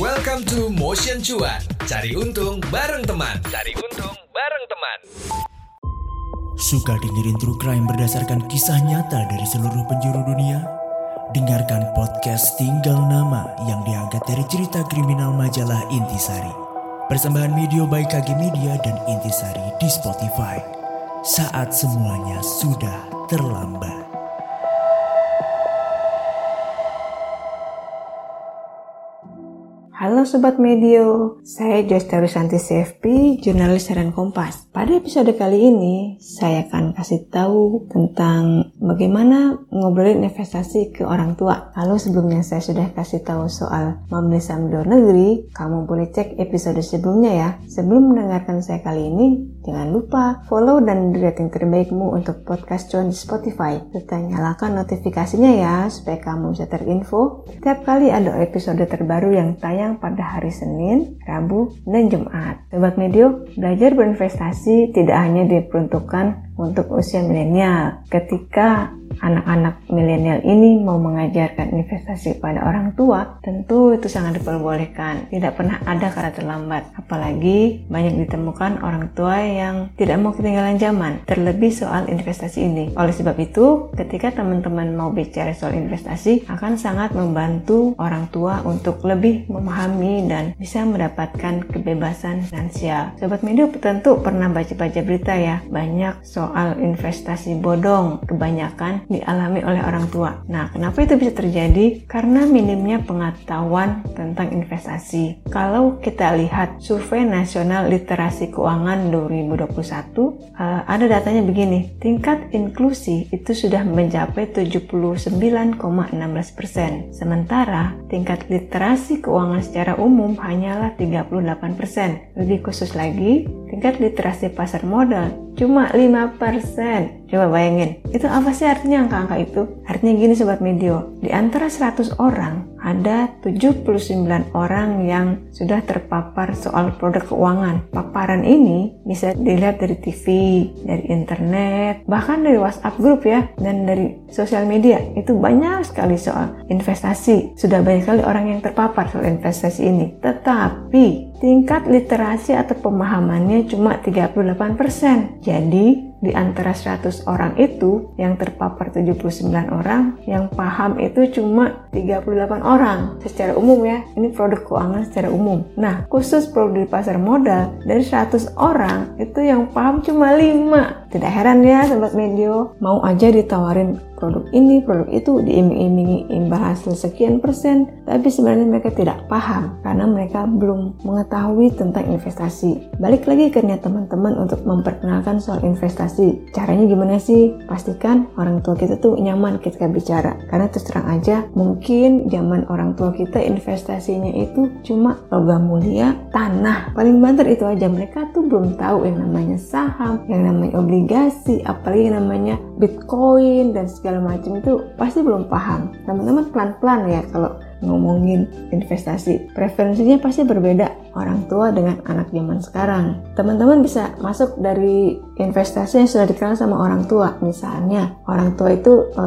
Welcome to Motion Cuan. Cari untung bareng teman. Cari untung bareng teman. Suka dengerin true crime berdasarkan kisah nyata dari seluruh penjuru dunia? Dengarkan podcast Tinggal Nama yang diangkat dari cerita kriminal majalah Intisari. Persembahan video by KG Media dan Intisari di Spotify. Saat semuanya sudah terlambat. Halo Sobat Medio, saya Joyce Tarusanti CFP, jurnalis Harian Kompas. Pada episode kali ini, saya akan kasih tahu tentang bagaimana ngobrolin investasi ke orang tua. Kalau sebelumnya saya sudah kasih tahu soal membeli saham luar negeri, kamu boleh cek episode sebelumnya ya. Sebelum mendengarkan saya kali ini, jangan lupa follow dan rating terbaikmu untuk podcast cuan di Spotify. Serta nyalakan notifikasinya ya, supaya kamu bisa terinfo setiap kali ada episode terbaru yang tayang pada hari Senin, Rabu, dan Jumat. Sobat Medio, belajar berinvestasi tidak hanya diperuntukkan untuk usia milenial. Ketika anak-anak milenial ini mau mengajarkan investasi pada orang tua, tentu itu sangat diperbolehkan. Tidak pernah ada kata terlambat. Apalagi banyak ditemukan orang tua yang tidak mau ketinggalan zaman, terlebih soal investasi ini. Oleh sebab itu, ketika teman-teman mau bicara soal investasi, akan sangat membantu orang tua untuk lebih memahami dan bisa mendapatkan kebebasan finansial. Sobat Medio tentu pernah baca-baca berita ya, banyak soal investasi bodong. Kebanyakan dialami oleh orang tua. Nah, kenapa itu bisa terjadi? Karena minimnya pengetahuan tentang investasi. Kalau kita lihat survei nasional literasi keuangan 2021, uh, ada datanya begini, tingkat inklusi itu sudah mencapai 79,16 persen. Sementara tingkat literasi keuangan secara umum hanyalah 38 persen. Lebih khusus lagi, tingkat literasi pasar modal cuma 5%. Coba bayangin, itu apa sih artinya angka-angka itu? Artinya gini Sobat Medio, di antara 100 orang, ada 79 orang yang sudah terpapar soal produk keuangan. Paparan ini bisa dilihat dari TV, dari internet, bahkan dari WhatsApp grup ya, dan dari sosial media. Itu banyak sekali soal investasi. Sudah banyak sekali orang yang terpapar soal investasi ini. Tetapi tingkat literasi atau pemahamannya cuma 38%. Jadi, di antara 100 orang itu yang terpapar 79 orang, yang paham itu cuma 38 orang secara umum ya. Ini produk keuangan secara umum. Nah, khusus produk di pasar modal dari 100 orang itu yang paham cuma 5. Tidak heran ya sobat medio, mau aja ditawarin produk ini, produk itu, diiming-imingi imbal hasil sekian persen, tapi sebenarnya mereka tidak paham karena mereka belum mengetahui tentang investasi. Balik lagi ke niat teman-teman untuk memperkenalkan soal investasi. Caranya gimana sih? Pastikan orang tua kita tuh nyaman ketika bicara. Karena terus terang aja, mungkin zaman orang tua kita investasinya itu cuma logam mulia, tanah. Paling banter itu aja. Mereka tuh belum tahu yang namanya saham, yang namanya obligasi, apalagi yang namanya bitcoin dan segala macam itu pasti belum paham. Teman-teman pelan-pelan ya kalau ngomongin investasi. Preferensinya pasti berbeda orang tua dengan anak zaman sekarang. Teman-teman bisa masuk dari investasi yang sudah dikenal sama orang tua. Misalnya orang tua itu e,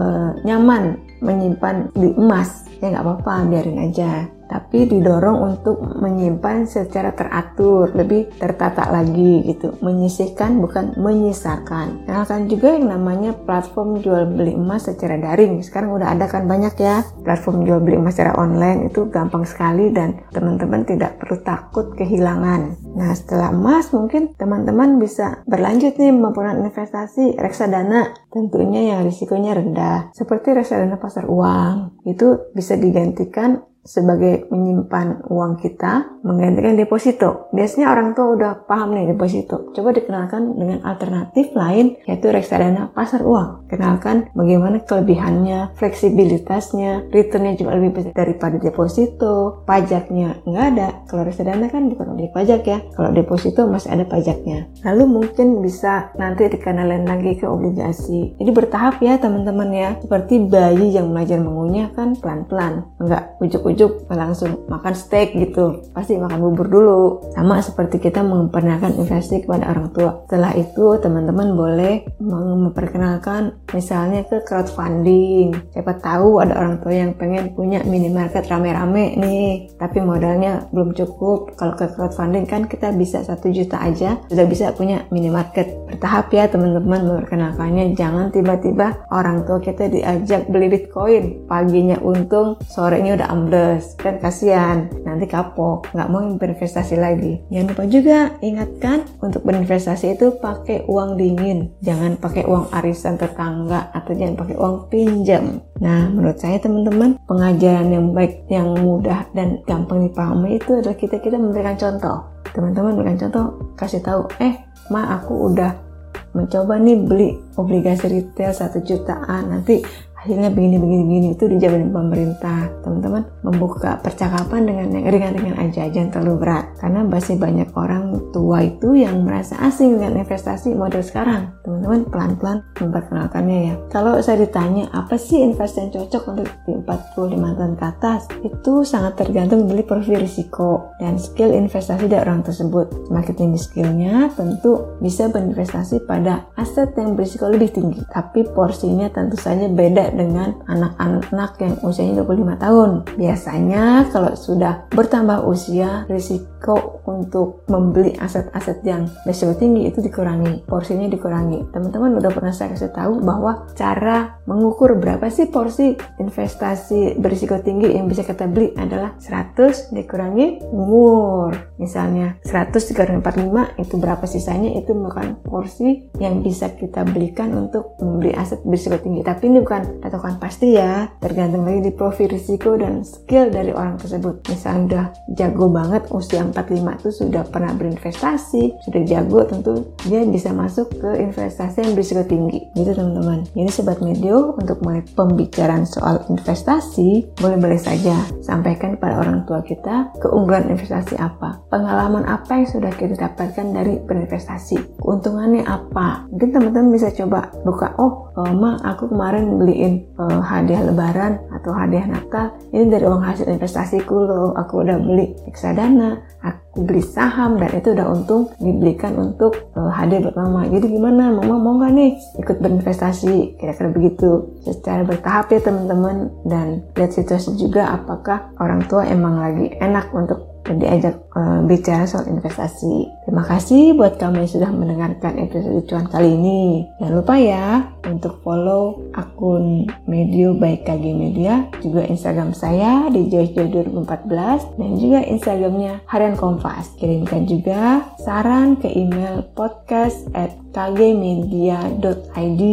nyaman menyimpan di emas, ya nggak apa-apa, biarin aja tapi didorong untuk menyimpan secara teratur, lebih tertata lagi gitu. Menyisihkan bukan menyisakan. Kenalkan juga yang namanya platform jual beli emas secara daring. Sekarang udah ada kan banyak ya platform jual beli emas secara online itu gampang sekali dan teman-teman tidak perlu takut kehilangan. Nah setelah emas mungkin teman-teman bisa berlanjut nih melakukan investasi reksadana tentunya yang risikonya rendah seperti reksadana pasar uang itu bisa digantikan sebagai menyimpan uang kita menggantikan deposito. Biasanya orang tua udah paham nih deposito. Coba dikenalkan dengan alternatif lain yaitu reksadana pasar uang. Kenalkan bagaimana kelebihannya, fleksibilitasnya, returnnya juga lebih besar daripada deposito, pajaknya nggak ada. Kalau reksadana kan bukan objek pajak ya. Kalau deposito masih ada pajaknya. Lalu mungkin bisa nanti dikenalin lagi ke obligasi. Jadi bertahap ya teman-teman ya. Seperti bayi yang belajar mengunyah kan pelan-pelan. Enggak ujuk-ujuk ujuk langsung makan steak gitu. Pasti makan bubur dulu. Sama seperti kita memperkenalkan investasi kepada orang tua. Setelah itu teman-teman boleh memperkenalkan misalnya ke crowdfunding. Siapa tahu ada orang tua yang pengen punya minimarket rame-rame nih. Tapi modalnya belum cukup. Kalau ke crowdfunding kan kita bisa satu juta aja sudah bisa punya minimarket. Bertahap ya teman-teman memperkenalkannya. Jangan tiba-tiba orang tua kita diajak beli bitcoin. Paginya untung sorenya udah ambles kan kasihan nanti kapok nggak mau berinvestasi lagi. Jangan lupa juga ingatkan untuk berinvestasi itu pakai uang dingin. Jangan pakai uang arisan tetangga atau jangan pakai uang pinjam. Nah menurut saya teman-teman pengajaran yang baik yang mudah dan gampang dipahami itu adalah kita kita memberikan contoh. Teman-teman berikan contoh kasih tahu eh ma aku udah mencoba nih beli obligasi retail satu jutaan. Nanti akhirnya begini begini begini. Itu dijamin pemerintah. Teman-teman membuka percakapan dengan yang ringan-ringan aja. Jangan terlalu berat. Karena masih banyak orang tua itu yang merasa asing dengan investasi model sekarang. Teman-teman pelan-pelan memperkenalkannya ya. Kalau saya ditanya apa sih investasi yang cocok untuk di 45 tahun ke atas? Itu sangat tergantung dari profil risiko dan skill investasi dari orang tersebut. Semakin tinggi skillnya tentu bisa berinvestasi pada aset yang berisiko lebih tinggi. Tapi porsinya tentu saja beda dengan anak-anak yang usianya 25 tahun. Biasanya kalau sudah bertambah usia, risiko untuk membeli aset-aset yang berisiko tinggi itu dikurangi, porsinya dikurangi. Teman-teman udah pernah saya kasih tahu bahwa cara mengukur berapa sih porsi investasi berisiko tinggi yang bisa kita beli adalah 100 dikurangi umur. Misalnya 100 dikurangi 45 itu berapa sisanya itu bukan porsi yang bisa kita belikan untuk membeli aset berisiko tinggi. Tapi ini bukan patokan pasti ya tergantung lagi di profil risiko dan skill dari orang tersebut. Misalnya udah jago banget usia 45 itu sudah pernah berinvestasi sudah jago tentu dia bisa masuk ke investasi yang berisiko tinggi. Gitu teman-teman. Jadi sobat medio untuk mulai pembicaraan soal investasi boleh-boleh saja sampaikan pada orang tua kita keunggulan investasi apa pengalaman apa yang sudah kita dapatkan dari berinvestasi keuntungannya apa. Mungkin teman-teman bisa coba buka oh ma aku kemarin beliin uh, hadiah lebaran atau hadiah Natal ini dari uang hasil investasiku loh aku udah beli reksadana aku beli saham dan itu udah untung dibelikan untuk uh, hadiah buat mama. Jadi gimana? Mama mau nggak nih ikut berinvestasi? Kira-kira begitu. Secara bertahap ya teman-teman. Dan lihat situasi juga apakah orang tua emang lagi enak untuk dan diajak uh, bicara soal investasi. Terima kasih buat kamu yang sudah mendengarkan episode cuan kali ini. Jangan lupa ya untuk follow akun Medio baik KG Media, juga Instagram saya di Joyce 2014 dan juga Instagramnya Harian Kompas. Kirimkan juga saran ke email podcast at kgmedia.id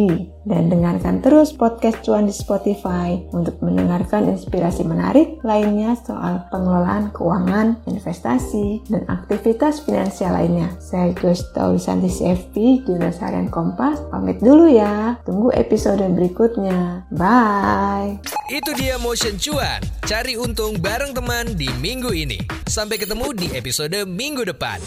dan dengarkan terus podcast Cuan di Spotify untuk mendengarkan inspirasi menarik lainnya soal pengelolaan keuangan, investasi, dan aktivitas finansial lainnya. Saya Joyce Taulisanti CFP, Jurnalis Harian Kompas. Pamit dulu ya. Tunggu episode berikutnya. Bye. Itu dia Motion Cuan. Cari untung bareng teman di minggu ini. Sampai ketemu di episode minggu depan.